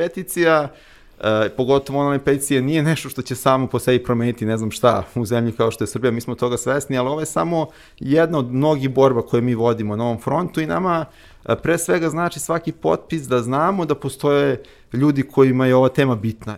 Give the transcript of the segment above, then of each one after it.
peticija, e, pogotovo online peticije, nije nešto što će samo po sebi promeniti ne znam šta u zemlji kao što je Srbija, mi smo toga svesni, ali ovo je samo jedna od mnogih borba koje mi vodimo na ovom frontu i nama e, pre svega znači svaki potpis da znamo da postoje ljudi kojima je ova tema bitna.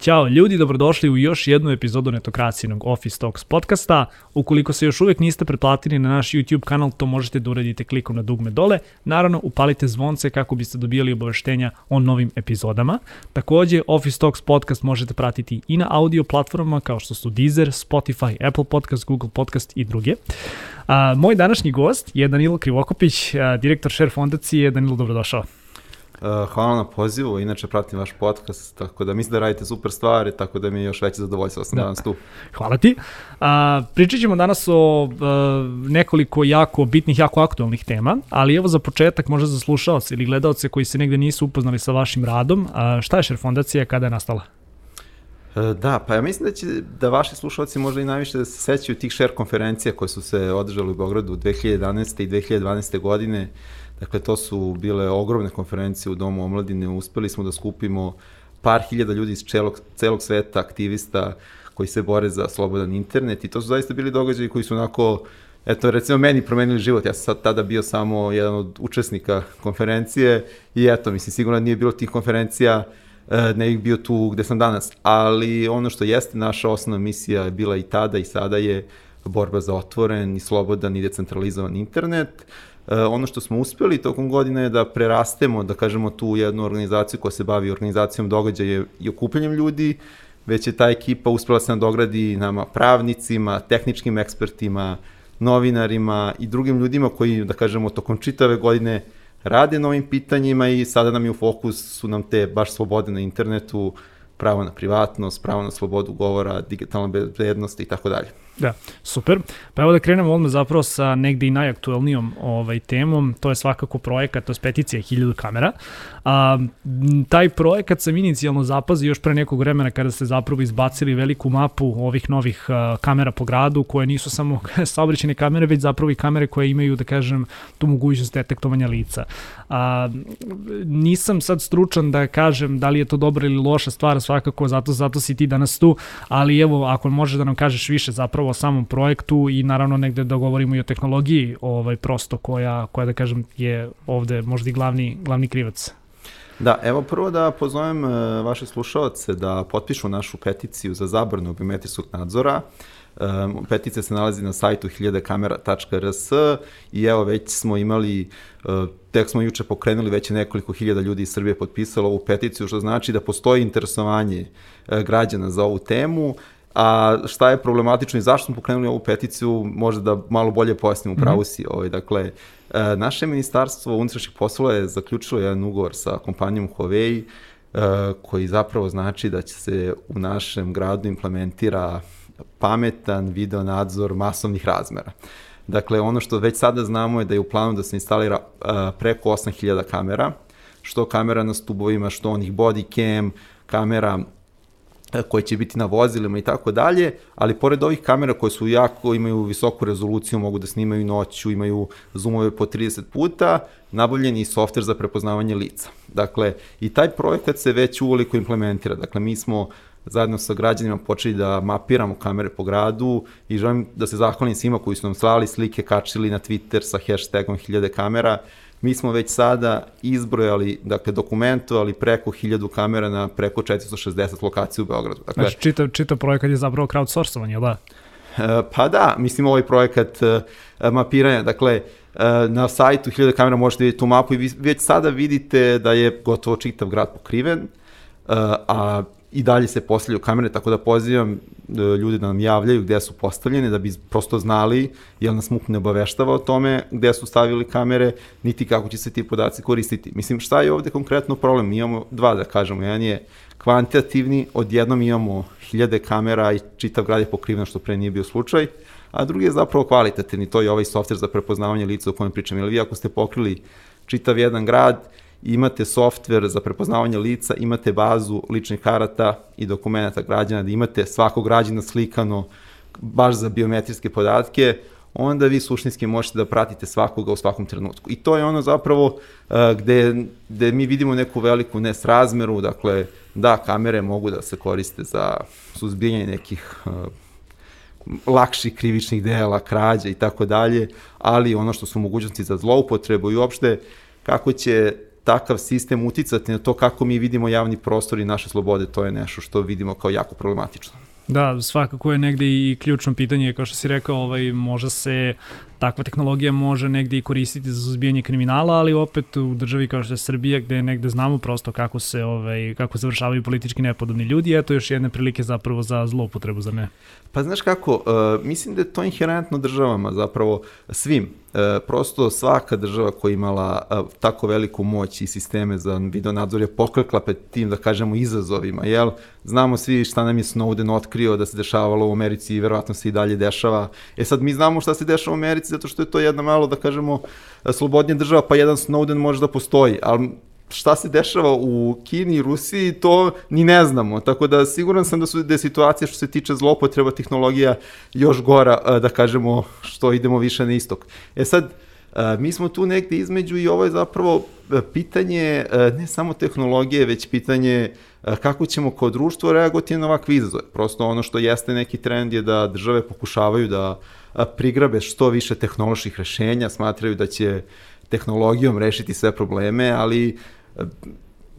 Ćao ljudi, dobrodošli u još jednu epizodu netokracijenog Office Talks podcasta. Ukoliko se još uvek niste pretplatili na naš YouTube kanal, to možete da uradite klikom na dugme dole. Naravno, upalite zvonce kako biste dobijali obaveštenja o novim epizodama. Takođe, Office Talks podcast možete pratiti i na audio platformama kao što su Deezer, Spotify, Apple Podcast, Google Podcast i druge. A, moj današnji gost je Danilo Krivokopić, direktor Share fondacije. Danilo, dobrodošao. Uh, hvala na pozivu, inače pratim vaš podcast, tako da mislim da radite super stvari, tako da mi je još veće zadovoljstvo da sam da. danas tu. Hvala ti. A, pričat ćemo danas o a, nekoliko jako bitnih, jako aktualnih tema, ali evo za početak možda za slušalce ili gledalce koji se negde nisu upoznali sa vašim radom, a, šta je Share fondacija, kada je nastala? E, da, pa ja mislim da će da vaši slušalci možda i najviše da se sećaju tih share konferencija koje su se održale u Beogradu 2011. i 2012. godine Dakle, to su bile ogromne konferencije u Domu omladine, uspeli smo da skupimo par hiljada ljudi iz celog, celog sveta, aktivista koji se bore za slobodan internet i to su zaista bili događaji koji su onako, eto, recimo meni promenili život, ja sam sad tada bio samo jedan od učesnika konferencije i eto, mislim, sigurno nije bilo tih konferencija, e, ne bih bio tu gde sam danas, ali ono što jeste naša osnovna misija je bila i tada i sada je borba za otvoren i slobodan i decentralizovan internet, E, ono što smo uspeli tokom godine je da prerastemo, da kažemo, tu jednu organizaciju koja se bavi organizacijom događaja i okupljanjem ljudi, već je ta ekipa uspela da se nadogradi nama pravnicima, tehničkim ekspertima, novinarima i drugim ljudima koji, da kažemo, tokom čitave godine rade na ovim pitanjima i sada nam je u fokus su nam te baš slobode na internetu, pravo na privatnost, pravo na slobodu govora, digitalna bezbednost i tako dalje. Da, super. Pa evo da krenemo odmah zapravo sa negde i najaktuelnijom ovaj, temom, to je svakako projekat, to je peticija 1000 kamera. A, taj projekat sam inicijalno zapazio još pre nekog vremena kada ste zapravo izbacili veliku mapu ovih novih a, kamera po gradu, koje nisu samo saobraćene kamere, već zapravo i kamere koje imaju, da kažem, tu mogućnost detektovanja lica. A, nisam sad stručan da kažem da li je to dobra ili loša stvar, svakako zato, zato si ti danas tu, ali evo, ako možeš da nam kažeš više zapravo o samom projektu i naravno negde da govorimo i o tehnologiji ovaj, prosto koja, koja da kažem je ovde možda i glavni, glavni krivac. Da, evo prvo da pozovem uh, vaše slušalce da potpišu našu peticiju za zabranu biometrijskog nadzora. Um, peticija se nalazi na sajtu 1000kamera.rs i evo već smo imali, uh, tek smo juče pokrenuli, već je nekoliko hiljada ljudi iz Srbije potpisalo ovu peticiju, što znači da postoji interesovanje građana za ovu temu. A šta je problematično i zašto smo pokrenuli ovu peticiju, možda da malo bolje pojasnimo, mhm. pravu si. Ovaj, dakle, e, naše ministarstvo unutrašnjih poslova je zaključilo jedan ugovor sa kompanijom Huawei, e, koji zapravo znači da će se u našem gradu implementira pametan video nadzor masovnih razmera. Dakle, ono što već sada znamo je da je u planu da se instalira e, preko 8000 kamera, što kamera na stubovima, što onih body cam, kamera koje će biti na vozilima i tako dalje, ali pored ovih kamera koje su jako, imaju visoku rezoluciju, mogu da snimaju noću, imaju zoomove po 30 puta, nabavljen je i softver za prepoznavanje lica. Dakle, i taj projekat se već uvoliko implementira. Dakle, mi smo zajedno sa građanima počeli da mapiramo kamere po gradu i želim da se zahvalim svima koji su nam slali slike, kačili na Twitter sa hashtagom 1000 kamera, Mi smo već sada izbrojali, dakle, dokumentovali preko 1000 kamera na preko 460 lokacija u Beogradu. Dakle, znači, čitav, čitav projekat je zapravo crowdsourcovanje, da? E, pa da, mislim ovaj projekat e, mapiranja, dakle, e, na sajtu 1000 kamera možete vidjeti tu mapu i vi već sada vidite da je gotovo čitav grad pokriven, a i dalje se postavljaju kamere, tako da pozivam e, ljude da nam javljaju gde su postavljene, da bi prosto znali, jer nas MUP ne obaveštava o tome gde su stavili kamere, niti kako će se ti podaci koristiti. Mislim, šta je ovde konkretno problem? Mi imamo dva, da kažemo. Jedan je kvantitativni, odjednom imamo hiljade kamera i čitav grad je pokriven, što pre nije bio slučaj, a drugi je zapravo kvalitativni, to je ovaj softver za prepoznavanje lica o kojem pričam. Jer vi ako ste pokrili čitav jedan grad, imate softver za prepoznavanje lica, imate bazu ličnih karata i dokumenta građana, da imate svakog građana slikano baš za biometrijske podatke, onda vi suštinski možete da pratite svakoga u svakom trenutku. I to je ono zapravo uh, gde, gde mi vidimo neku veliku nesrazmeru, dakle, da, kamere mogu da se koriste za suzbijanje nekih uh, lakših krivičnih dela, krađa i tako dalje, ali ono što su mogućnosti za zloupotrebu i uopšte kako će takav sistem uticati na to kako mi vidimo javni prostor i naše slobode, to je nešto što vidimo kao jako problematično. Da, svakako je negde i ključno pitanje, kao što si rekao, ovaj, može se takva tehnologija može negde i koristiti za suzbijanje kriminala, ali opet u državi kao što je Srbija gde negde znamo prosto kako se ovaj kako završavaju politički nepodobni ljudi, eto još jedne prilike zapravo za zloupotrebu za ne. Pa znaš kako, uh, mislim da je to inherentno državama, zapravo svim. Uh, prosto svaka država koja imala uh, tako veliku moć i sisteme za video nadzor je poklekla pred tim, da kažemo, izazovima, jel? Znamo svi šta nam je Snowden otkrio da se dešavalo u Americi i verovatno se i dalje dešava. E sad mi znamo šta se dešava u Americi zato što je to jedna malo, da kažemo, slobodnija država, pa jedan Snowden može da postoji, ali šta se dešava u Kini i Rusiji, to ni ne znamo. Tako da siguran sam da su da je situacija što se tiče zlopotreba tehnologija još gora, da kažemo, što idemo više na istok. E sad, mi smo tu negde između i ovo je zapravo pitanje ne samo tehnologije, već pitanje kako ćemo kao društvo reagovati na ovakve izazove. Prosto ono što jeste neki trend je da države pokušavaju da prigrabe što više tehnoloških rešenja, smatraju da će tehnologijom rešiti sve probleme, ali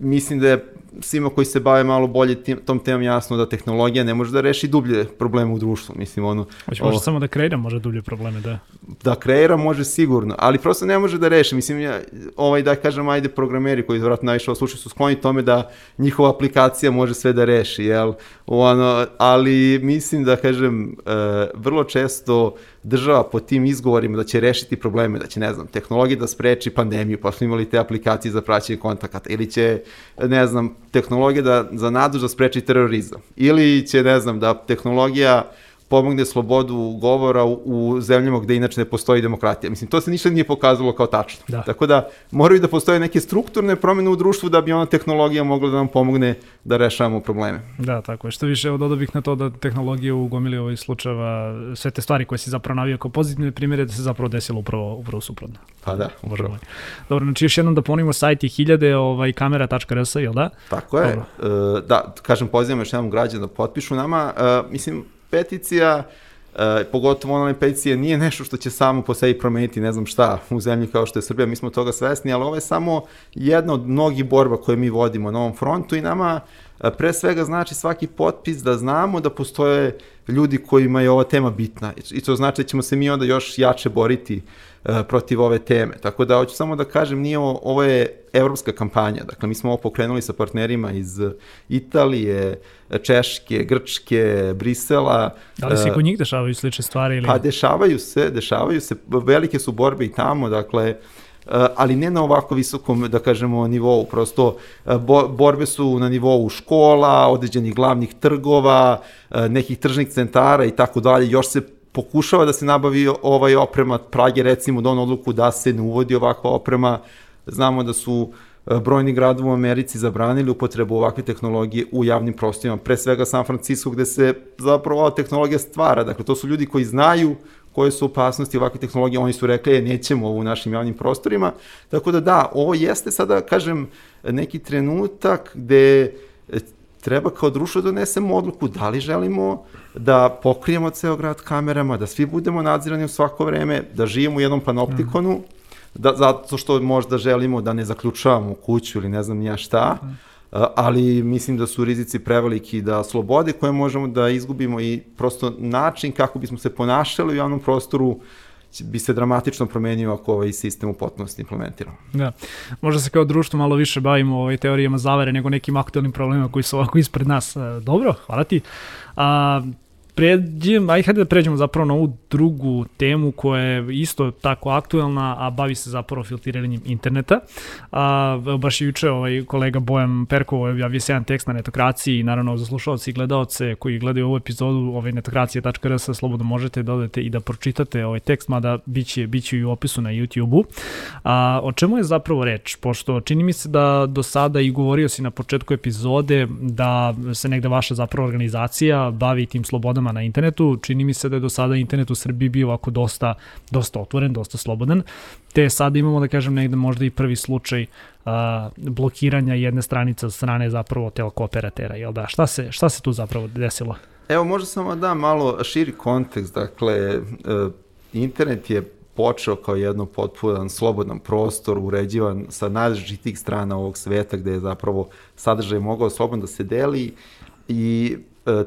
mislim da je svima koji se bave malo bolje tim, tom temom jasno da tehnologija ne može da reši dublje probleme u društvu. Mislim, ono... Hoće može samo da kreira može dublje probleme, da. Da kreira može sigurno, ali prosto ne može da reši. Mislim, ja, ovaj, da kažem, ajde programeri koji vratno najviše slušaju su skloni tome da njihova aplikacija može sve da reši, jel? Ono, ali mislim da, kažem, e, vrlo često država po tim izgovorima da će rešiti probleme, da će, ne znam, tehnologija da spreči pandemiju, pa smo imali te aplikacije za praćenje kontakata, ili će, ne znam, tehnologija da, za nadzor da spreči terorizam, ili će, ne znam, da tehnologija pomogne slobodu govora u, u zemljama gde inače ne postoji demokratija. Mislim, to se ništa nije pokazalo kao tačno. Da. Tako da moraju da postoje neke strukturne promene u društvu da bi ona tehnologija mogla da nam pomogne da rešavamo probleme. Da, tako je. Što više od bih na to da tehnologija u gomili ovih slučajeva, sve te stvari koje si zapravo navio kao pozitivne primjere, da se zapravo desilo upravo, upravo suprotno. Pa da, upravo. Dobro, znači još jednom da ponimo sajt je hiljade ovaj, kamera.rs, jel da? Tako je. Dobro. E, da, kažem, pozivam još jednom građana da potpišu nama. Uh, mislim, peticija, e, pogotovo online peticija, nije nešto što će samo po sebi promeniti ne znam šta u zemlji kao što je Srbija, mi smo toga svesni, ali ovo je samo jedna od mnogih borba koje mi vodimo na ovom frontu i nama e, pre svega znači svaki potpis da znamo da postoje ljudi kojima je ova tema bitna i to znači da ćemo se mi onda još jače boriti uh, protiv ove teme. Tako da hoću samo da kažem, nije ovo, ovo je evropska kampanja. Dakle, mi smo ovo pokrenuli sa partnerima iz Italije, Češke, Grčke, Brisela. Da li se i kod njih dešavaju slične stvari? Ili... Pa dešavaju se, dešavaju se, velike su borbe i tamo, dakle, ali ne na ovako visokom, da kažemo, nivou. Prosto borbe su na nivou škola, određenih glavnih trgova, nekih tržnih centara i tako dalje. Još se pokušava da se nabavi ovaj oprema, Prage recimo don odluku da se ne uvodi ovakva oprema, znamo da su brojni gradovi u Americi zabranili upotrebu ovakve tehnologije u javnim prostorima, pre svega San Francisco gde se zapravo ova tehnologija stvara, dakle to su ljudi koji znaju koje su opasnosti ovakve tehnologije, oni su rekli, e, nećemo ovo u našim javnim prostorima, tako da da, ovo jeste sada, kažem, neki trenutak gde e, treba kao društvo da donesemo odluku da li želimo da pokrijemo ceo grad kamerama, da svi budemo nadzirani u svako vreme, da živimo u jednom panoptikonu, mm. da, zato što možda želimo da ne zaključavamo kuću ili ne znam nija šta, mm. Ali mislim da su rizici preveliki da slobode koje možemo da izgubimo i prosto način kako bismo se ponašali u javnom prostoru bi se dramatično promenio ako ovaj sistem u potpunosti implementiramo. Da. Možda se kao društvo malo više bavimo ovaj teorijama zavere nego nekim aktualnim problemima koji su ovako ispred nas. Dobro, hvala ti. A, pređem, aj hajde da pređemo zapravo na ovu drugu temu koja je isto tako aktuelna, a bavi se zapravo filtriranjem interneta. A, baš je juče ovaj kolega Bojan Perkov objavio se jedan tekst na netokraciji i naravno za slušalce i gledaoce koji gledaju ovu epizodu ovaj netokracije.rs slobodno možete da odete i da pročitate ovaj tekst, mada biće, biće i u opisu na YouTube-u. O čemu je zapravo reč? Pošto čini mi se da do sada i govorio si na početku epizode da se negde vaša zapravo organizacija bavi tim slobodom slobodama na internetu. Čini mi se da je do sada internet u Srbiji bio ovako dosta, dosta otvoren, dosta slobodan. Te sada imamo, da kažem, negde možda i prvi slučaj a, blokiranja jedne stranice od strane zapravo telekoperatera, jel da? Šta se, šta se tu zapravo desilo? Evo, možda samo da malo širi kontekst, dakle, e, internet je počeo kao jedno potpuno slobodan prostor, uređivan sa najrazličitih strana ovog sveta gde je zapravo sadržaj mogao slobodno da se deli i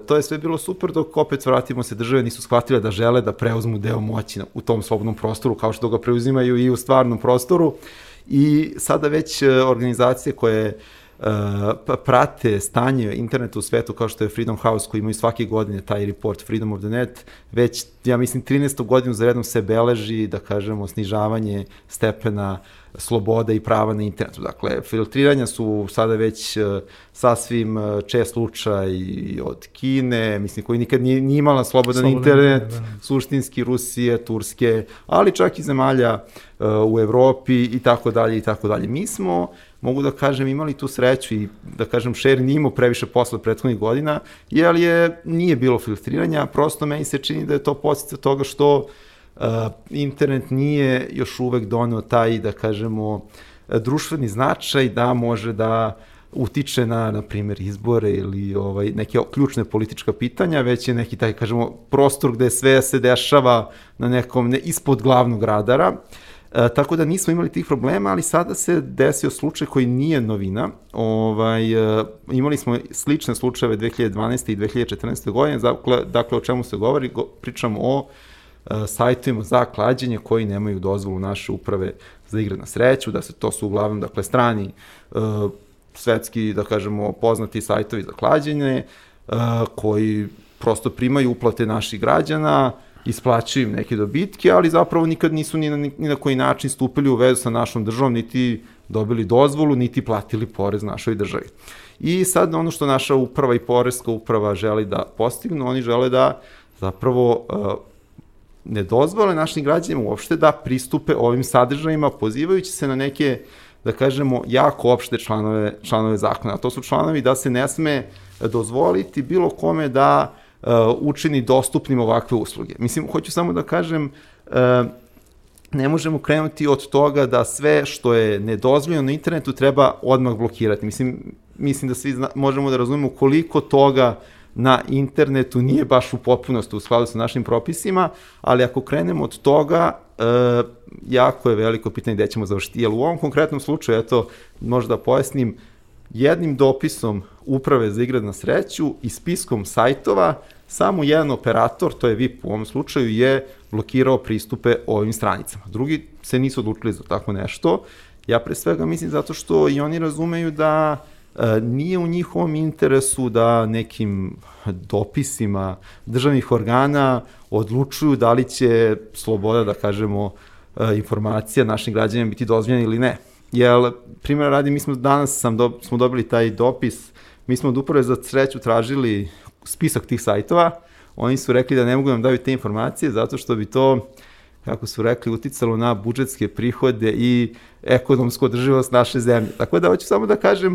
to je sve bilo super dok opet vratimo se države nisu shvatile da žele da preuzmu deo moći u tom slobodnom prostoru kao što ga preuzimaju i u stvarnom prostoru. I sada već e, organizacije koje uh, prate stanje interneta u svetu kao što je Freedom House koji imaju svake godine taj report Freedom of the Net, već ja mislim 13. godinu za redom se beleži da kažemo snižavanje stepena sloboda i prava na internetu. Dakle, filtriranja su sada već uh, sasvim uh, čest slučaj od Kine, mislim, koji nikad nije, nije imala slobodan Slobodan, internet, da, da. suštinski Rusije, Turske, ali čak i zemalja uh, u Evropi i tako dalje i tako dalje. Mi smo mogu da kažem, imali tu sreću i da kažem, Share nije imao previše posla prethodnih godina, jer je, nije bilo filtriranja, prosto meni se čini da je to posljedica toga što uh, internet nije još uvek doneo taj, da kažemo, društveni značaj da može da utiče na, na primjer, izbore ili ovaj, neke ključne politička pitanja, već je neki taj, kažemo, prostor gde sve se dešava na nekom, ne, ispod glavnog radara. Uh, tako da nismo imali tih problema, ali sada se desio slučaj koji nije novina. Ovaj, e, imali smo slične slučajeve 2012. i 2014. godine, dakle, dakle o čemu se govori, go, pričamo o e, sajtovima za klađenje koji nemaju dozvolu naše uprave za igre na sreću, da se to su uglavnom dakle strani e, svetski da kažemo poznati sajtovi za klađenje e, koji prosto primaju uplate naših građana, isplaćaju im neke dobitke, ali zapravo nikad nisu ni na, ni na koji način stupili u vezu sa našom državom, niti dobili dozvolu, niti platili porez našoj državi. I sad ono što naša uprava i porezka uprava želi da postignu, oni žele da zapravo uh, ne dozvole našim građanima uopšte da pristupe ovim sadržajima, pozivajući se na neke, da kažemo, jako opšte članove, članove zakona. A to su članovi da se ne sme dozvoliti bilo kome da učini dostupnim ovakve usluge. Mislim, hoću samo da kažem, uh, ne možemo krenuti od toga da sve što je nedozvoljeno na internetu treba odmah blokirati. Mislim, mislim da svi zna, možemo da razumemo koliko toga na internetu nije baš u potpunosti u skladu sa našim propisima, ali ako krenemo od toga, e, jako je veliko pitanje gde ćemo završiti. Jer u ovom konkretnom slučaju, eto, možda da pojasnim, jednim dopisom uprave za igre na sreću i spiskom sajtova samo jedan operator, to je VIP u ovom slučaju, je blokirao pristupe ovim stranicama. Drugi se nisu odlučili za tako nešto. Ja pre svega mislim zato što i oni razumeju da e, nije u njihovom interesu da nekim dopisima državnih organa odlučuju da li će sloboda, da kažemo, e, informacija našim građanima biti dozvoljena ili ne. Jer, primjer radi, mi smo danas sam do, smo dobili taj dopis, mi smo od uprave za sreću tražili spisak tih sajtova, oni su rekli da ne mogu nam daju te informacije zato što bi to kako su rekli, uticalo na budžetske prihode i ekonomsku održivost naše zemlje. Tako da hoću samo da kažem,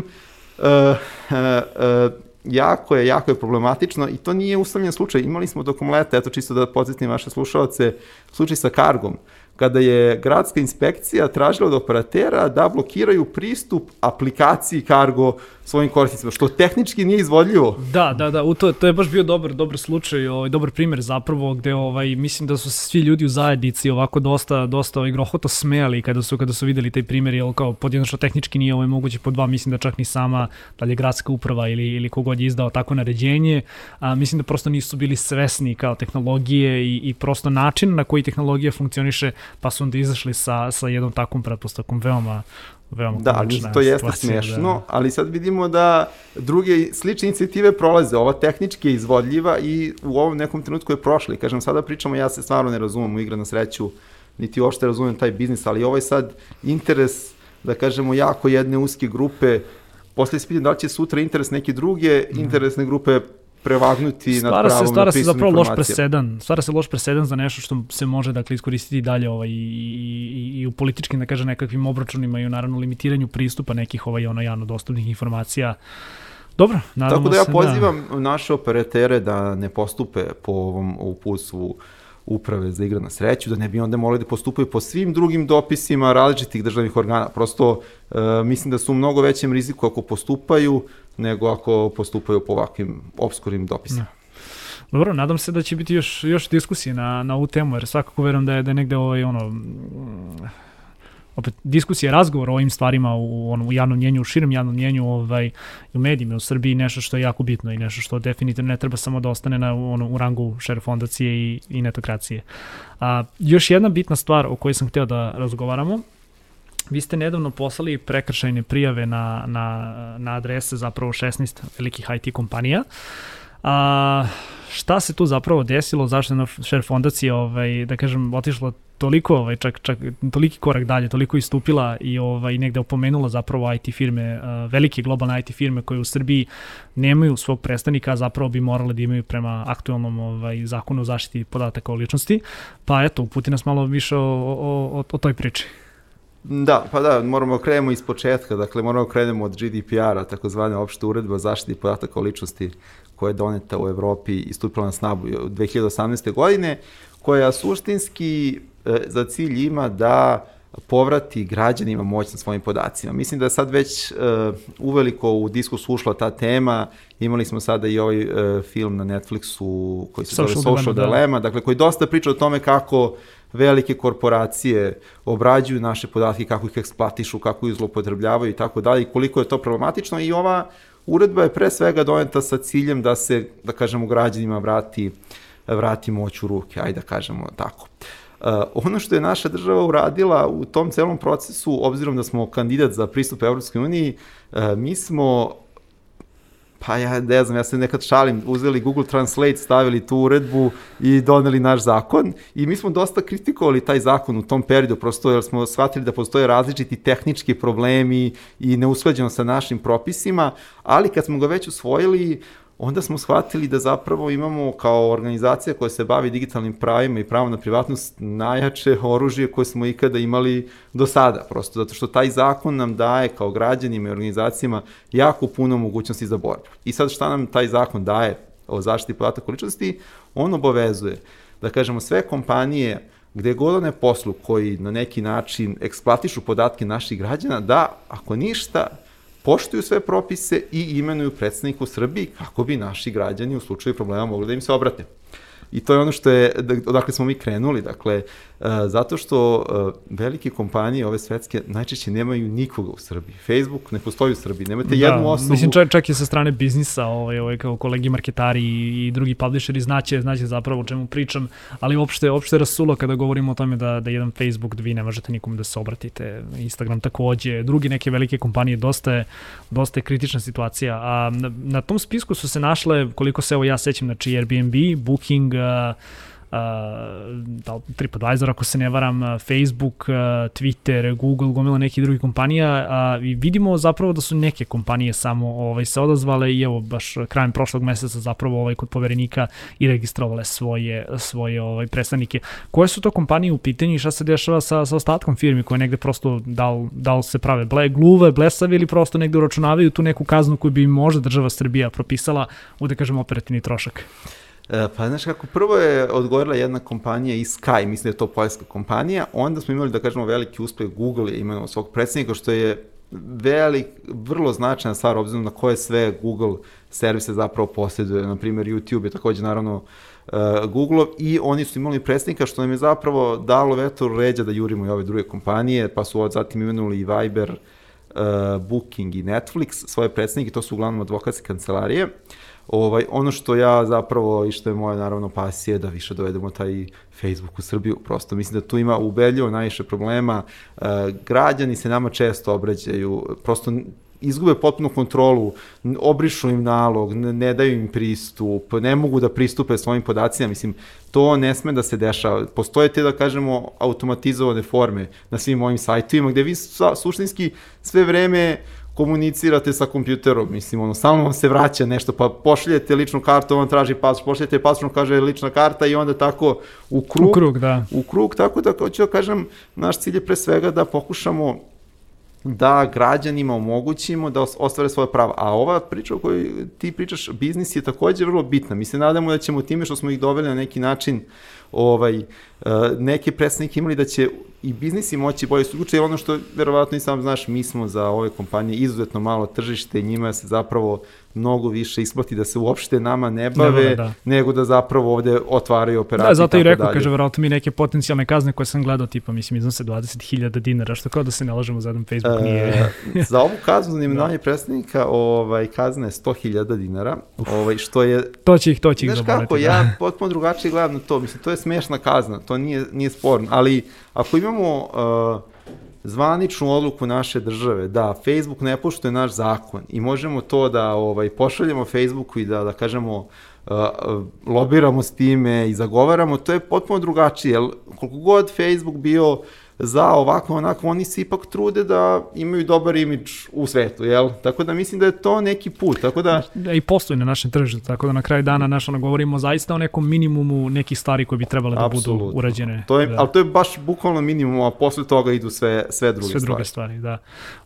uh, uh, uh, jako je, jako je problematično i to nije uslovljen slučaj. Imali smo tokom leta, eto čisto da podsjetim vaše slušalce, slučaj sa kargom kada je gradska inspekcija tražila od operatera da blokiraju pristup aplikaciji Cargo svojim korisnicima, što tehnički nije izvodljivo. Da, da, da, to, to je baš bio dobar, dobar slučaj, ovaj, dobar primer zapravo, gde ovaj, mislim da su se svi ljudi u zajednici ovako dosta, dosta ovaj, grohoto smejali kada su, kada su videli taj primer, jer kao pod jedno što tehnički nije ovaj, moguće, pod dva mislim da čak ni sama, da li je gradska uprava ili, ili kogod je izdao tako naređenje, a, mislim da prosto nisu bili svesni kao tehnologije i, i prosto način na koji tehnologija funkcioniše pa su onda izašli sa, sa jednom takvom pretpostavkom veoma veoma Da, to jeste smešno, da. ali sad vidimo da druge slične inicijative prolaze, ova tehnički je izvodljiva i u ovom nekom trenutku je prošla i kažem, sada pričamo, ja se stvarno ne razumem u igra na sreću, niti uopšte razumem taj biznis, ali ovo je sad interes, da kažemo, jako jedne uske grupe, posle se pitam da li će sutra interes neke druge mm. interesne grupe prevagnuti stvara nad pravom se, stvara se zapravo loš presedan, stvara se loš presedan za nešto što se može dakle iskoristiti dalje ovaj, i, i, i u političkim, da kažem, nekakvim obračunima i u naravno limitiranju pristupa nekih ovaj, ono, javno dostupnih informacija. Dobro, nadamo Tako da ja se pozivam da... naše operatere da ne postupe po ovom uputstvu uprave za igre na sreću, da ne bi onda morali da postupaju po svim drugim dopisima različitih državnih organa. Prosto e, mislim da su u mnogo većem riziku ako postupaju nego ako postupaju po ovakvim obskurim dopisima. Da. Dobro, nadam se da će biti još, još diskusije na, na ovu temu, jer svakako verujem da je, da je negde ovaj, ono, opet diskusija, razgovor o ovim stvarima u, ono, u javnom mnjenju, u širem javnom mnjenju ovaj, u medijima u Srbiji nešto što je jako bitno i nešto što definitivno ne treba samo da ostane na, ono, u rangu šer fondacije i, i netokracije. A, još jedna bitna stvar o kojoj sam hteo da razgovaramo, Vi ste nedavno poslali prekršajne prijave na, na, na adrese zapravo 16 velikih IT kompanija. A, šta se tu zapravo desilo, zašto je na share fondacija, ovaj, da kažem, otišla toliko, ovaj, čak, čak toliki korak dalje, toliko istupila i ovaj, negde opomenula zapravo IT firme, uh, velike globalne IT firme koje u Srbiji nemaju svog predstavnika, zapravo bi morale da imaju prema aktualnom ovaj, zakonu o zaštiti podataka o ličnosti. Pa eto, uputi nas malo više o, o, o, o toj priči. Da, pa da, moramo da krenemo iz početka, dakle moramo da krenemo od GDPR-a, takozvane opšte uredbe o zaštiti podataka o ličnosti koja je doneta u Evropi i stupila na snagu 2018. godine, koja suštinski za cilj ima da povrati građanima moć na svojim podacima. Mislim da je sad već uh, uveliko u diskus ušla ta tema. Imali smo sada i ovaj uh, film na Netflixu koji se Social zove Social Dilemma, Dilemma, da. dakle koji dosta priča o tome kako velike korporacije obrađuju naše podatke, kako ih eksploatišu, kako ih zlopotrebljavaju i tako dalje, i koliko je to problematično i ova uredba je pre svega doneta sa ciljem da se, da kažemo, građanima vrati, vrati moć u ruke, ajde da kažemo tako. Uh, ono što je naša država uradila u tom celom procesu, obzirom da smo kandidat za pristup Evropskoj uniji, uh, mi smo Pa ja ne znam, ja se nekad šalim, uzeli Google Translate, stavili tu uredbu i doneli naš zakon i mi smo dosta kritikovali taj zakon u tom periodu, prosto jer smo shvatili da postoje različiti tehnički problemi i neusklađeno sa našim propisima, ali kad smo ga već usvojili, onda smo shvatili da zapravo imamo kao organizacija koja se bavi digitalnim pravima i pravom na privatnost najjače oružje koje smo ikada imali do sada, prosto zato što taj zakon nam daje kao građanima i organizacijama jako puno mogućnosti za borbu. I sad šta nam taj zakon daje o zaštiti podataka ličnosti? On obavezuje da kažemo sve kompanije gde god one poslu koji na neki način eksploatišu podatke naših građana, da ako ništa poštuju sve propise i imenuju predsednika u Srbiji kako bi naši građani u slučaju problema mogli da im se obrate. I to je ono što je, odakle smo mi krenuli, dakle, zato što uh, velike kompanije, ove svetske, najčešće nemaju nikoga u Srbiji. Facebook ne postoji u Srbiji, nemate da, jednu osobu... Mislim, čak, čak i sa strane biznisa, ovaj, ovaj, kao kolegi marketari i, i drugi publisheri znaće, znaće zapravo o čemu pričam, ali uopšte, uopšte rasulo kada govorimo o tome da, da jedan Facebook, da vi ne možete nikom da se obratite, Instagram takođe, drugi neke velike kompanije, dosta je, dosta je kritična situacija. A na, na tom spisku su se našle, koliko se evo ja sećam, znači Airbnb, Booking, uh, da TripAdvisor ako se ne varam, Facebook, Twitter, Google, gomila nekih drugih kompanija i vidimo zapravo da su neke kompanije samo ovaj, se odazvale i evo baš krajem prošlog meseca zapravo ovaj, kod poverenika i registrovale svoje, svoje ovaj, predstavnike. Koje su to kompanije u pitanju i šta se dešava sa, sa ostatkom firmi koje negde prosto da li, da se prave ble, gluve, blesavi ili prosto negde uračunavaju tu neku kaznu koju bi možda država Srbija propisala u da kažem operativni trošak? E, pa znaš kako, prvo je odgovorila jedna kompanija iz Sky, mislim da je to poljska kompanija, onda smo imali da kažemo veliki uspeh, Google je imao svog predsednika, što je velik, vrlo značajna stvar obzirom na koje sve Google servise zapravo posjeduje, na primjer YouTube je takođe naravno uh, Google i oni su imali predstavnika što nam je zapravo dalo vetor ređa da jurimo i ove druge kompanije, pa su od zatim imenuli i Viber, uh, Booking i Netflix, svoje predstavnike, to su uglavnom advokatske kancelarije. Uh, Ovaj, ono što ja zapravo i što je moja naravno pasija da više dovedemo taj Facebook u Srbiju. Prosto mislim da tu ima ubedljivo najviše problema. E, građani se nama često obraćaju, prosto izgube potpuno kontrolu, obrišu im nalog, ne daju im pristup, ne mogu da pristupe svojim podacima, mislim, to ne sme da se dešava. Postoje te, da kažemo, automatizovane forme na svim mojim sajtovima, gde vi suštinski sve vreme uh, komunicirate sa kompjuterom, mislim, ono, stalno vam se vraća nešto, pa pošaljete ličnu kartu, on traži pas, pošaljete pas, on kaže lična karta i onda tako u krug, u krug, da. U krug, tako da, hoću da kažem, naš cilj je pre svega da pokušamo da građanima omogućimo da ostvare svoje prava. A ova priča o kojoj ti pričaš, biznis je takođe vrlo bitna. Mi se nadamo da ćemo time što smo ih doveli na neki način ovaj, e, neke predstavnike imali da će i biznisi moći bolje slučaj, jer ono što verovatno i sam znaš, mi smo za ove kompanije izuzetno malo tržište njima se zapravo mnogo više isplati da se uopšte nama ne bave, ne, da. nego da zapravo ovde otvaraju operacije. Da, zato i rekao, dalje. kaže, verovatno mi neke potencijalne kazne koje sam gledao, tipa, mislim, iznose 20.000 dinara, što kao da se ne lažemo za jedan Facebook, nije... E, za ovu kaznu za imenovanje da. predstavnika, ovaj, kazna je 100.000 dinara, ovaj, što je... To će ih, to će ih zaboleti. Znaš kako, da. ja potpuno drugačije gledam na to, mislim, to je smešna kazna, to nije, nije sporno, ali ako imamo uh, zvaničnu odluku naše države da Facebook ne poštuje naš zakon i možemo to da ovaj pošaljemo Facebooku i da da kažemo uh, lobiramo s time i zagovaramo, to je potpuno drugačije, jer koliko god Facebook bio uh, za ovako onako, oni se ipak trude da imaju dobar imidž u svetu, jel? Tako da mislim da je to neki put, tako da... Da i postoji na našem tržištu, tako da na kraju dana naš ono govorimo zaista o nekom minimumu nekih stvari koje bi trebale da Absolutno. budu urađene. To je, da. Ali to je baš bukvalno minimum, a posle toga idu sve, sve druge sve stvari. Sve druge stvari, da.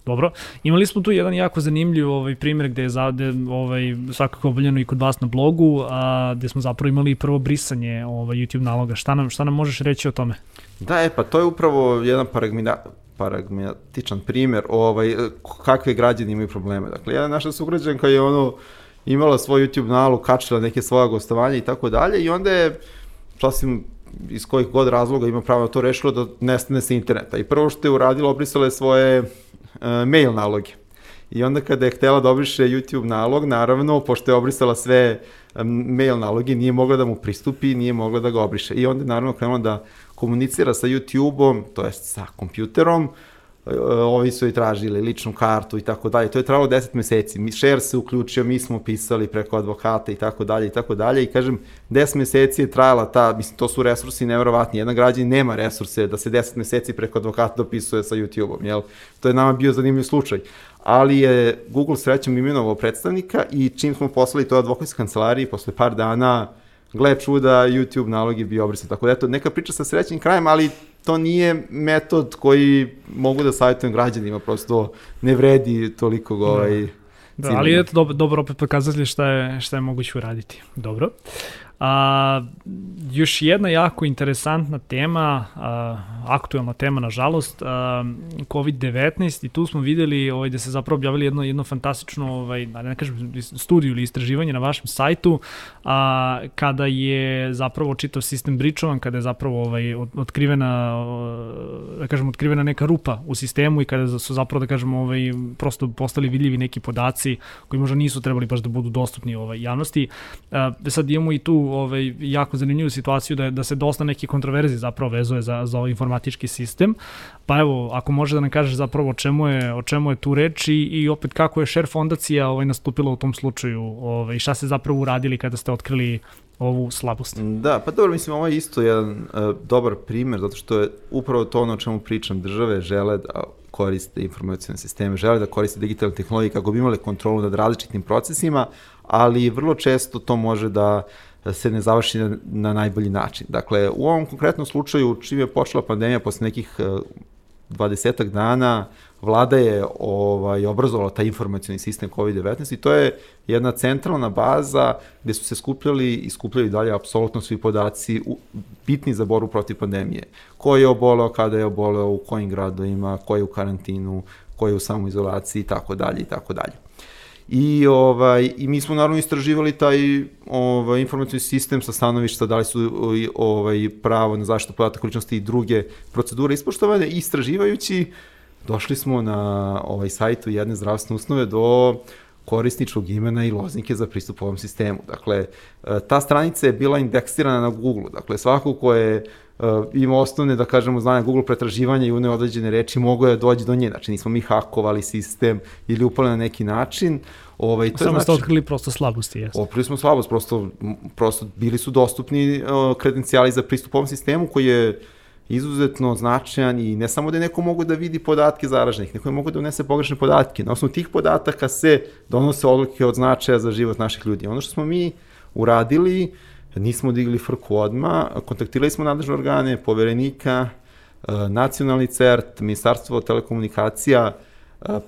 Dobro. Imali smo tu jedan jako zanimljiv ovaj primjer gde je zade, ovaj, svakako obavljeno i kod vas na blogu, a, gde smo zapravo imali prvo brisanje ovaj, YouTube naloga. Šta nam, šta nam možeš reći o tome? Da, e, pa to je upravo jedan paragmina, paragmatičan primjer ovaj, kakve građani imaju probleme. Dakle, jedna naša sugrađanka je ono imala svoj YouTube nalog, kačila neke svoje gostovanja i tako dalje i onda je sasvim iz kojih god razloga ima pravo to rešilo da nestane sa interneta. I prvo što je uradila, obrisala je svoje uh, mail naloge. I onda kada je htela da obriše YouTube nalog, naravno, pošto je obrisala sve mail naloge, nije mogla da mu pristupi, nije mogla da ga obriše. I onda je naravno krenula da komunicira sa YouTube-om, to jest sa kompjuterom, e, ovi su i tražili ličnu kartu i tako dalje. To je trajalo 10 meseci. Share se uključio, mi smo pisali preko advokata i tako dalje i tako dalje i kažem 10 meseci je trajala ta, mislim to su resursi neverovatni. Jedan građan nema resurse da se 10 meseci preko advokata dopisuje sa YouTube-om, jel? To je nama bio zanimljiv slučaj. Ali je Google srećom imenovao predstavnika i čim smo poslali to advokatskoj kancelariji, posle par dana uh, gle čuda, YouTube nalog je bio obrisan. Tako da eto, neka priča sa srećnim krajem, ali to nije metod koji mogu da savjetujem građanima, prosto ne vredi toliko ga ovaj... Da, ali eto, dobro, dobro opet pokazatelj šta je, šta je moguće uraditi. Dobro. A, još jedna jako interesantna tema, a, aktuelna tema nažalost, COVID-19 i tu smo videli ovaj, da se zapravo objavili jedno, jedno fantastično, ovaj, da ne kažem, studiju ili istraživanje na vašem sajtu, a, kada je zapravo čitav sistem bričovan, kada je zapravo ovaj, otkrivena, da kažem, otkrivena neka rupa u sistemu i kada su zapravo, da kažem, ovaj, prosto postali vidljivi neki podaci koji možda nisu trebali baš da budu dostupni ovaj, javnosti. A, sad imamo i tu ovaj, jako zanimljivu situaciju da, da se dosta neke kontroverzi zapravo vezuje za, za ovaj informatički sistem. Pa evo, ako može da nam kažeš zapravo o čemu je, o čemu je tu reč i, i opet kako je Share fondacija ovaj, nastupila u tom slučaju ovaj, šta ste zapravo uradili kada ste otkrili ovu slabost. Da, pa dobro, mislim, ovo je isto jedan uh, dobar primer, zato što je upravo to ono o čemu pričam, države žele da koriste informacijone sisteme, žele da koriste digitalne tehnologije kako bi imali kontrolu nad različitim procesima, ali vrlo često to može da se ne završi na, na najbolji način. Dakle, u ovom konkretnom slučaju, čim je počela pandemija posle nekih 20 e, dana, vlada je ovaj, obrazovala taj informacijni sistem COVID-19 i to je jedna centralna baza gde su se skupljali i skupljali dalje apsolutno svi podaci u, bitni za boru protiv pandemije. Ko je oboleo, kada je oboleo, u kojim gradovima, ko je u karantinu, ko je u samoizolaciji i tako dalje i tako dalje. I, ovaj, I mi smo naravno istraživali taj ovaj, informacijni sistem sa stanovišta da li su ovaj, pravo na zaštitu podataka ličnosti i druge procedure ispoštovane. Istraživajući, došli smo na ovaj sajtu jedne zdravstvene ustanove do korisničkog imena i loznike za pristup ovom sistemu. Dakle, ta stranica je bila indeksirana na Google. Dakle, svako ko je uh, ima osnovne, da kažemo, znanja Google pretraživanja i une određene reči, mogo je da doći do nje. Znači, nismo mi hakovali sistem ili upali na neki način. Ovaj, to Samo znači, ste otkrili prosto slabosti, jesu. Otkrili smo slabost, prosto, prosto bili su dostupni uh, kredencijali za pristup ovom sistemu koji je izuzetno značajan i ne samo da neko mogu da vidi podatke zaraženih, neko je mogu da unese pogrešne podatke. Na osnovu tih podataka se donose odluke od značaja za život naših ljudi. Ono što smo mi uradili, nismo digli frku odma, kontaktirali smo nadležne organe, poverenika, e, nacionalni CERT, Ministarstvo telekomunikacija,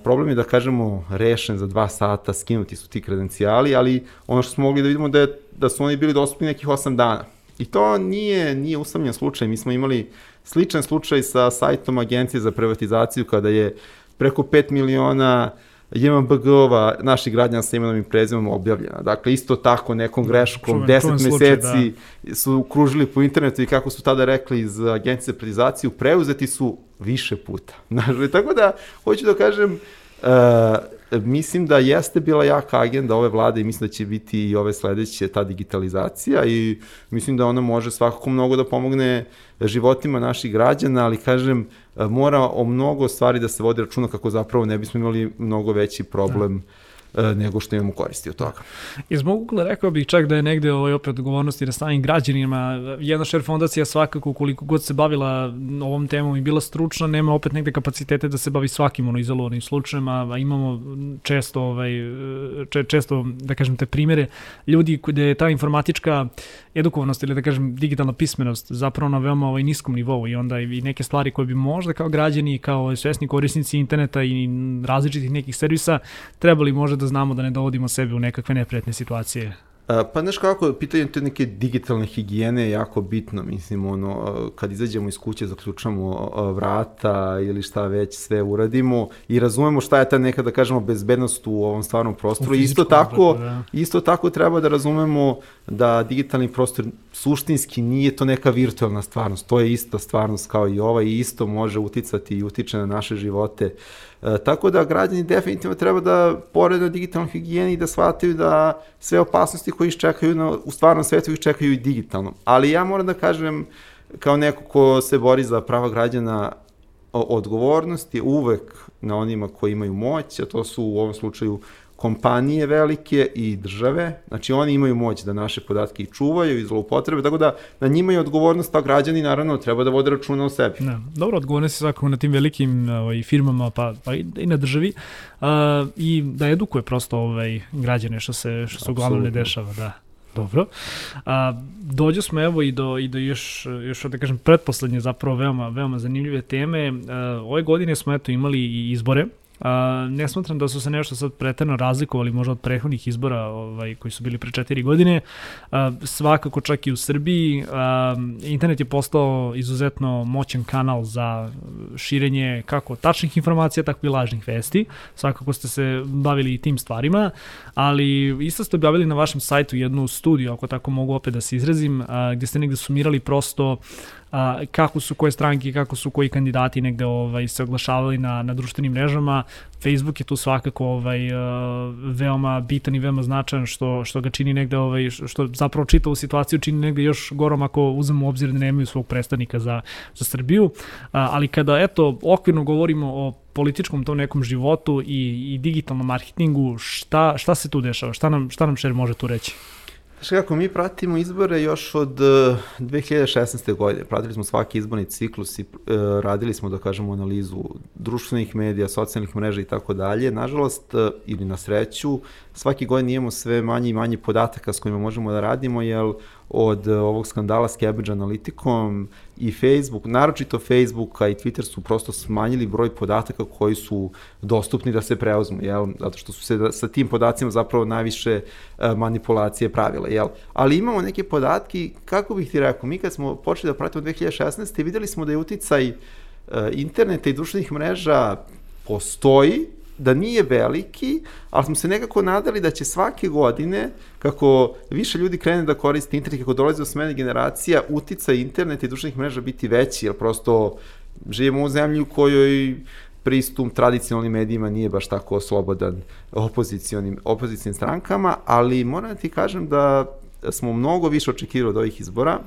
problem je da kažemo rešen za dva sata, skinuti su ti kredencijali, ali ono što smo mogli da vidimo da, je, da su oni bili dostupni nekih 8 dana. I to nije, nije usamljen slučaj. Mi smo imali sličan slučaj sa sajtom Agencije za privatizaciju kada je preko 5 miliona JMBG-ova naših građana sa imenom i prezimom objavljena. Dakle, isto tako nekom greškom, 10 meseci slučaj, da. su kružili po internetu i kako su tada rekli iz Agencije za privatizaciju, preuzeti su više puta. Znači, tako da, hoću da kažem, uh, mislim da jeste bila jaka agenda ove vlade i mislim da će biti i ove sledeće ta digitalizacija i mislim da ona može svakako mnogo da pomogne životima naših građana, ali kažem, mora o mnogo stvari da se vodi računa kako zapravo ne bismo imali mnogo veći problem da nego što imamo koristi od toga. Iz mog ugla rekao bih čak da je negde ovaj, opet odgovornosti na samim građanima. Jedna šer fondacija svakako koliko god se bavila ovom temom i bila stručna, nema opet negde kapacitete da se bavi svakim ono izolovanim slučajem, a imamo često, ovaj, če, često da kažem te primere ljudi gde je ta informatička edukovanost ili da kažem digitalna pismenost zapravo na veoma ovaj, niskom nivou i onda i neke stvari koje bi možda kao građani, kao svesni korisnici interneta i različitih nekih servisa trebali možda da znamo da ne dovodimo sebe u nekakve neprijatne situacije. Pa znaš kako, pitanje te neke digitalne higijene je jako bitno, mislim, ono, kad izađemo iz kuće, zaključamo vrata ili šta već sve uradimo i razumemo šta je ta neka, da kažemo, bezbednost u ovom stvarnom prostoru. Isto tako, da. isto tako treba da razumemo da digitalni prostor suštinski nije to neka virtualna stvarnost, to je ista stvarnost kao i ova i isto može uticati i utiče na naše živote. E, tako da građani definitivno treba da pored na digitalnoj higijeni da shvataju da sve opasnosti koje iščekaju na, u stvarnom svetu ih čekaju i digitalno. Ali ja moram da kažem kao neko ko se bori za prava građana odgovornost je uvek na onima koji imaju moć, a to su u ovom slučaju kompanije velike i države, znači oni imaju moć da naše podatke i čuvaju i zloupotrebe, tako da na njima je odgovornost, a građani naravno treba da vode računa o sebi. Da, dobro, odgovornost je svakako na tim velikim ovaj, firmama pa, pa i, i na državi uh, i da edukuje prosto ovaj, građane što se, što se uglavnom ne dešava, da. Dobro. A, dođe smo evo i do, i do još, još da kažem, pretposlednje zapravo veoma, veoma zanimljive teme. A, ove godine smo eto imali i izbore A, ne smatram da su se nešto sad preterno razlikovali možda od prethodnih izbora ovaj, koji su bili pre četiri godine. A, svakako čak i u Srbiji. A, internet je postao izuzetno moćan kanal za širenje kako tačnih informacija, tako i lažnih vesti. Svakako ste se bavili i tim stvarima, ali isto ste objavili na vašem sajtu jednu studiju, ako tako mogu opet da se izrazim, a, gde ste negde sumirali prosto a, kako su koje stranke, kako su koji kandidati negde ovaj, se oglašavali na, na društvenim mrežama. Facebook je tu svakako ovaj, a, veoma bitan i veoma značajan što, što ga čini negde, ovaj, što zapravo čitavu situaciju čini negde još gorom ako uzmemo u obzir da nemaju svog predstavnika za, za Srbiju. A, ali kada, eto, okvirno govorimo o političkom tom nekom životu i, i digitalnom marketingu, šta, šta se tu dešava? Šta nam, šta nam šer može tu reći? Znaš kako, mi pratimo izbore još od 2016. Eh, godine. Pratili smo svaki izborni ciklus i uh, radili smo, da kažemo, analizu društvenih medija, socijalnih mreža i tako dalje. Nažalost, uh, ili na sreću, svaki godin imamo sve manje i manje podataka s kojima možemo da radimo, jer od ovog skandala s Cambridge Analyticom i Facebook, naročito Facebook, a i Twitter su prosto smanjili broj podataka koji su dostupni da se preuzmu, jel? zato što su se da, sa tim podacima zapravo najviše uh, manipulacije pravile. Jel? Ali imamo neke podatke, kako bih ti rekao, mi kad smo počeli da pratimo 2016. videli smo da je uticaj uh, interneta i društvenih mreža postoji, da nije veliki, ali smo se nekako nadali da će svake godine, kako više ljudi krene da koriste internet, kako dolazi do smene generacija, utica internet i društvenih mreža biti veći, jer prosto živimo u zemlji u kojoj pristup tradicionalnim medijima nije baš tako slobodan opozicionim, opozicijnim strankama, ali moram da ti kažem da smo mnogo više očekivali od ovih izbora.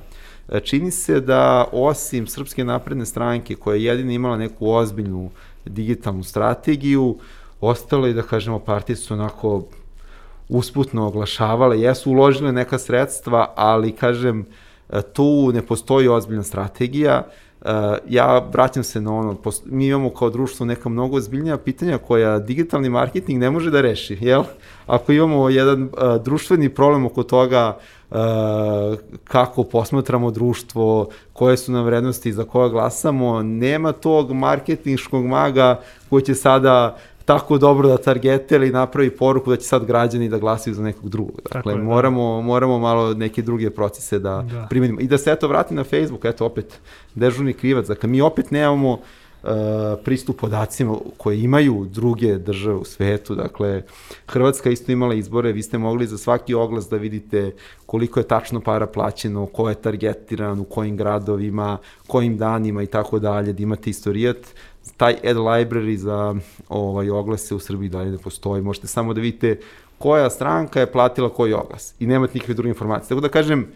Čini se da osim Srpske napredne stranke koja je jedina imala neku ozbiljnu digitalnu strategiju, ostale, da kažemo, partije su onako usputno oglašavale, jesu uložile neka sredstva, ali, kažem, tu ne postoji ozbiljna strategija. Ja vraćam se na ono, mi imamo kao društvo neka mnogo ozbiljnija pitanja koja digitalni marketing ne može da reši, jel? Ako imamo jedan društveni problem oko toga kako posmatramo društvo, koje su nam vrednosti za koja glasamo, nema tog marketinškog maga koji će sada tako dobro da targete ili napravi poruku da će sad građani da glasaju za nekog drugog. Dakle, je, da. moramo, da. moramo malo neke druge procese da, da. primenimo. I da se eto vrati na Facebook, eto opet dežurni krivac, dakle mi opet nemamo uh, pristup podacima koje imaju druge države u svetu. Dakle, Hrvatska isto imala izbore, vi ste mogli za svaki oglas da vidite koliko je tačno para plaćeno, ko je targetiran, u kojim gradovima, kojim danima i tako dalje, da imate istorijat taj ad library za ovaj, oglase u Srbiji dalje ne postoji. Možete samo da vidite koja stranka je platila koji oglas i nemate nikakve druge informacije. Tako da kažem,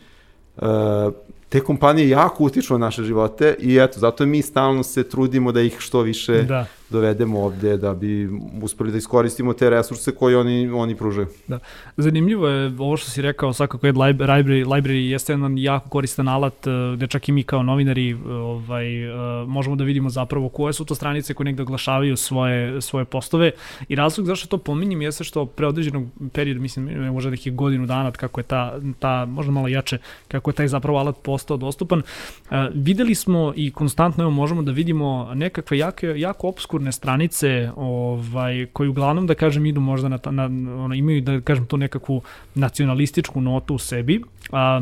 te kompanije jako utiču na naše živote i eto, zato mi stalno se trudimo da ih što više da dovedemo ovde da bi uspeli da iskoristimo te resurse koje oni, oni pružaju. Da. Zanimljivo je ovo što si rekao, svakako je library, library jeste jedan jako koristan alat eh, gde čak i mi kao novinari eh, ovaj, eh, možemo da vidimo zapravo koje su to stranice koje negde oglašavaju svoje, svoje postove i razlog zašto to pominjem jeste što pre određenog perioda, mislim, možda nekih godinu dana kako je ta, ta možda malo jače, kako je taj zapravo alat postao dostupan, videli smo i konstantno evo, možemo da vidimo nekakve jako, jako obskurne kulturne stranice ovaj, koji uglavnom, da kažem, idu možda na, na ono, imaju, da kažem, tu nekakvu nacionalističku notu u sebi. A,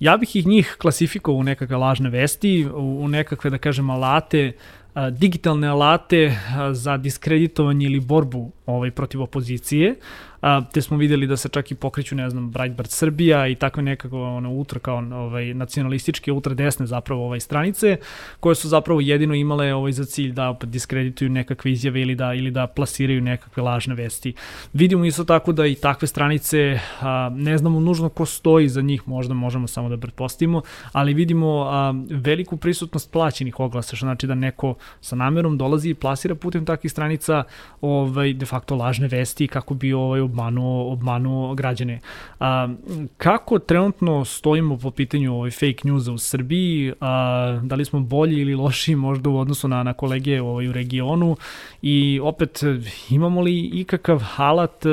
ja bih ih njih klasifikovao u nekakve lažne vesti, u, u nekakve, da kažem, alate, a, digitalne alate za diskreditovanje ili borbu ovaj, protiv opozicije, a, te smo videli da se čak i pokreću, ne znam, Breitbart Srbija i takve nekako ono, ultra kao ovaj, nacionalističke, ultra desne zapravo ovaj, stranice, koje su zapravo jedino imale ovaj, za cilj da opet diskredituju nekakve izjave ili da, ili da plasiraju nekakve lažne vesti. Vidimo isto tako da i takve stranice, a, ne znamo nužno ko stoji za njih, možda možemo samo da pretpostavimo, ali vidimo a, veliku prisutnost plaćenih oglasa, što znači da neko sa namerom dolazi i plasira putem takvih stranica ovaj, de facto lažne vesti kako bi ovaj, obmanuo, obmanuo građane. A, kako trenutno stojimo po pitanju ovaj fake newsa u Srbiji? A, da li smo bolji ili loši možda u odnosu na, na kolege ovaj, u regionu? I opet, imamo li ikakav halat e,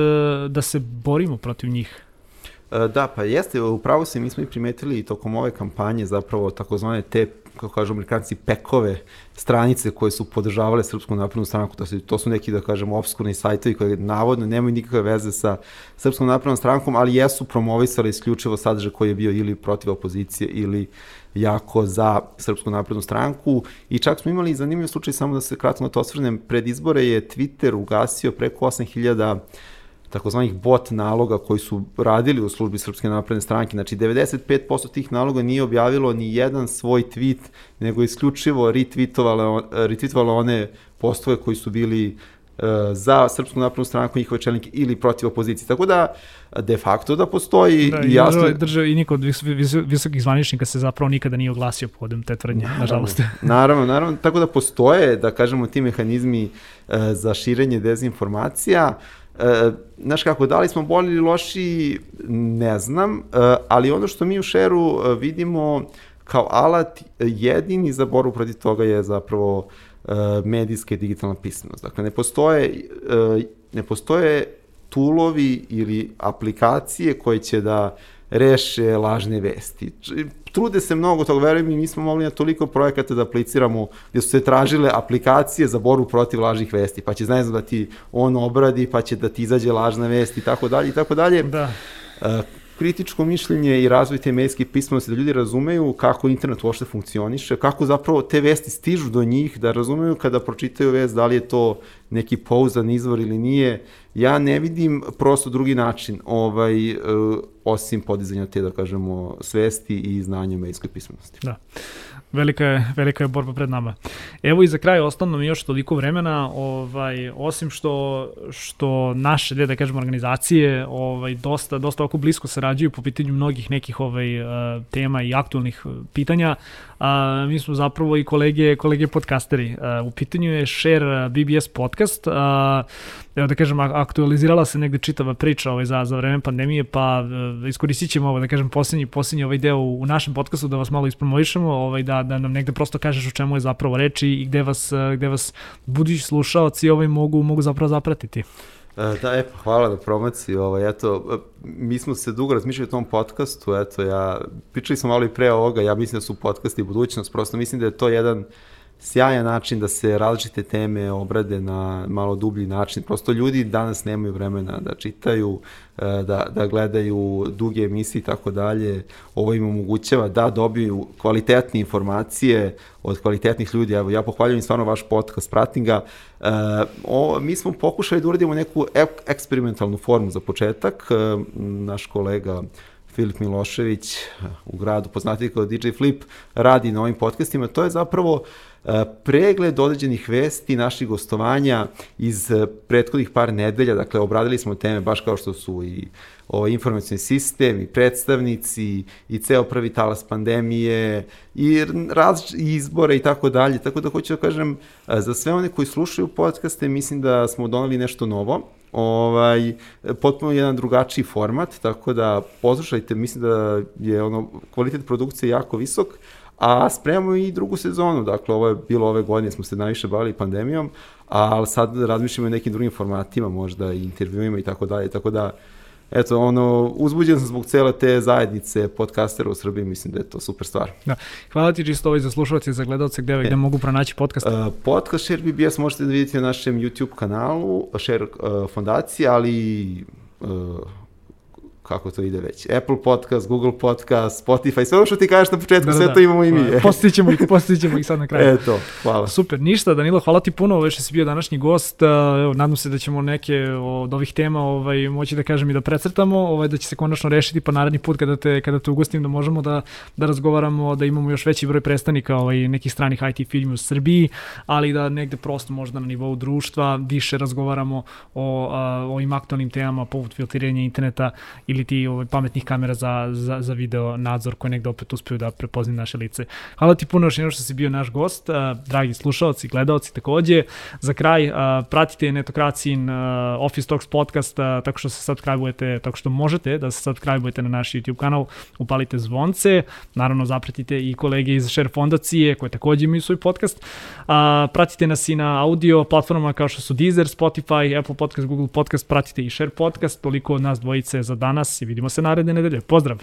da se borimo protiv njih? E, da, pa jeste, upravo se mi smo i primetili tokom ove kampanje zapravo takozvane te kako kažu amerikanci, pekove stranice koje su podržavale Srpsku naprednu stranku, to su, to su neki, da kažemo, obskurni sajtovi koji navodno nemaju nikakve veze sa Srpskom naprednom strankom, ali jesu promovisali isključivo sadržaj koji je bio ili protiv opozicije ili jako za Srpsku naprednu stranku. I čak smo imali zanimljiv slučaj, samo da se kratko na to osvrnem, pred izbore je Twitter ugasio preko 8000 takozvanih bot naloga koji su radili u službi Srpske napredne stranke. Znači, 95% tih naloga nije objavilo ni jedan svoj tweet, nego isključivo retweetovalo, retweetovalo one postove koji su bili uh, za Srpsku naprednu stranku, njihove čelnike ili protiv opozicije. Tako da, de facto da postoji da, i jasno... Država, država, I niko od vis, vis, visokih zvaničnika se zapravo nikada nije oglasio povodom te tvrdnje, nažalost. Naravno, naravno, tako da postoje, da kažemo, ti mehanizmi uh, za širenje dezinformacija, uh, E, znaš kako, da li smo bolji ili loši, ne znam, e, ali ono što mi u šeru e, vidimo kao alat jedini za boru protiv toga je zapravo e, medijska i digitalna pismenost. Dakle, ne postoje, e, ne postoje tulovi ili aplikacije koje će da reše lažne vesti trude se mnogo toga, verujem mi, mi smo mogli na toliko projekata da apliciramo gde su se tražile aplikacije za boru protiv lažnih vesti, pa će, znam, da ti on obradi, pa će da ti izađe lažna vest i tako dalje i tako dalje. Da. Uh, kritičko mišljenje i razvoj te medijske pismenosti, da ljudi razumeju kako internet uopšte funkcioniše, kako zapravo te vesti stižu do njih, da razumeju kada pročitaju vest da li je to neki pouzdan izvor ili nije. Ja ne vidim prosto drugi način, ovaj, uh, osim podizanja te, da kažemo, svesti i znanja medijskoj pismenosti. Da velika je, velika je borba pred nama. Evo i za kraj ostalo mi još toliko vremena, ovaj, osim što, što naše, da kažemo, organizacije ovaj, dosta, dosta oko blisko sarađuju po pitanju mnogih nekih ovaj, uh, tema i aktualnih uh, pitanja, a, mi smo zapravo i kolege, kolege podcasteri. A, u pitanju je Share BBS podcast. A, evo da kažem, aktualizirala se negde čitava priča ovaj, za, za vreme pandemije, pa uh, iskoristit ćemo ovo, da kažem, posljednji, posljednji ovaj deo u našem podcastu da vas malo ispromovišemo, ovaj, da, da nam negde prosto kažeš o čemu je zapravo reči i gde vas, gde vas budući slušaoci ovaj, mogu, mogu zapravo zapratiti. E, da, e, pa hvala na promociji. Ovaj, eto, e, mi smo se dugo razmišljali o tom podcastu, eto, ja, pričali smo malo i pre ovoga, ja mislim da su podcasti budućnost, prosto mislim da je to jedan sjajan način da se različite teme obrade na malo dublji način. Prosto ljudi danas nemaju vremena da čitaju, e, da, da gledaju duge emisije i tako dalje. Ovo im omogućava da dobiju kvalitetne informacije od kvalitetnih ljudi. Evo, ja pohvaljujem stvarno vaš podcast, pratim ga. E, o, mi smo pokušali da uradimo neku ek eksperimentalnu formu za početak. E, naš kolega Filip Milošević u gradu poznati kao DJ Flip radi na ovim podcastima. To je zapravo e, pregled određenih vesti naših gostovanja iz e, prethodnih par nedelja, dakle obradili smo teme baš kao što su i ovaj informacioni sistem i predstavnici i ceo prvi talas pandemije i različite izbore i tako dalje. Tako da hoću da kažem, e, za sve one koji slušaju podcaste, mislim da smo donali nešto novo ovaj, potpuno jedan drugačiji format, tako da poslušajte, mislim da je ono, kvalitet produkcije jako visok, a spremamo i drugu sezonu, dakle ovo je bilo ove godine, smo se najviše bavili pandemijom, ali sad razmišljamo o nekim drugim formatima, možda i intervjuima i tako dalje, tako da eto, ono, uzbuđen sam zbog cele te zajednice podcastera u Srbiji, mislim da je to super stvar. Da. Hvala ti čisto ovaj za slušalce i za gledalce gde, e, gde mogu pronaći podcast. Uh, podcast Share BBS možete da vidite na našem YouTube kanalu, Share uh, fondacije, ali uh, kako to ide već, Apple podcast, Google podcast, Spotify, sve ono što ti kažeš na početku, da, da, sve da. to imamo i mi. Postići ćemo ih, postići ćemo ih sad na kraju. Eto, hvala. Super, ništa, Danilo, hvala ti puno ovaj što si bio današnji gost. Evo, nadam se da ćemo neke od ovih tema ovaj, moći da kažem i da precrtamo, ovaj, da će se konačno rešiti pa naredni put kada te, kada te ugostim da možemo da, da razgovaramo, da imamo još veći broj predstavnika ovaj, nekih stranih IT filmi u Srbiji, ali da negde prosto možda na nivou društva više razgovaramo o, o ovim aktualnim temama poput filtriranja interneta ili ti ovaj, pametnih kamera za, za, za video nadzor koji negde opet uspeju da prepoznaju naše lice. Hvala ti puno još jedno što si bio naš gost, uh, dragi slušalci, gledalci takođe. Za kraj, uh, pratite Netokracin uh, Office Talks podcast uh, tako što se subscribe-ujete, tako što možete da se subscribe-ujete na naš YouTube kanal, upalite zvonce, naravno zapratite i kolege iz Share fondacije koje takođe imaju svoj podcast. Uh, pratite nas i na audio platformama kao što su Deezer, Spotify, Apple Podcast, Google Podcast, pratite i Share podcast, toliko od nas dvojice za danas danas i vidimo se naredne nedelje. Pozdrav!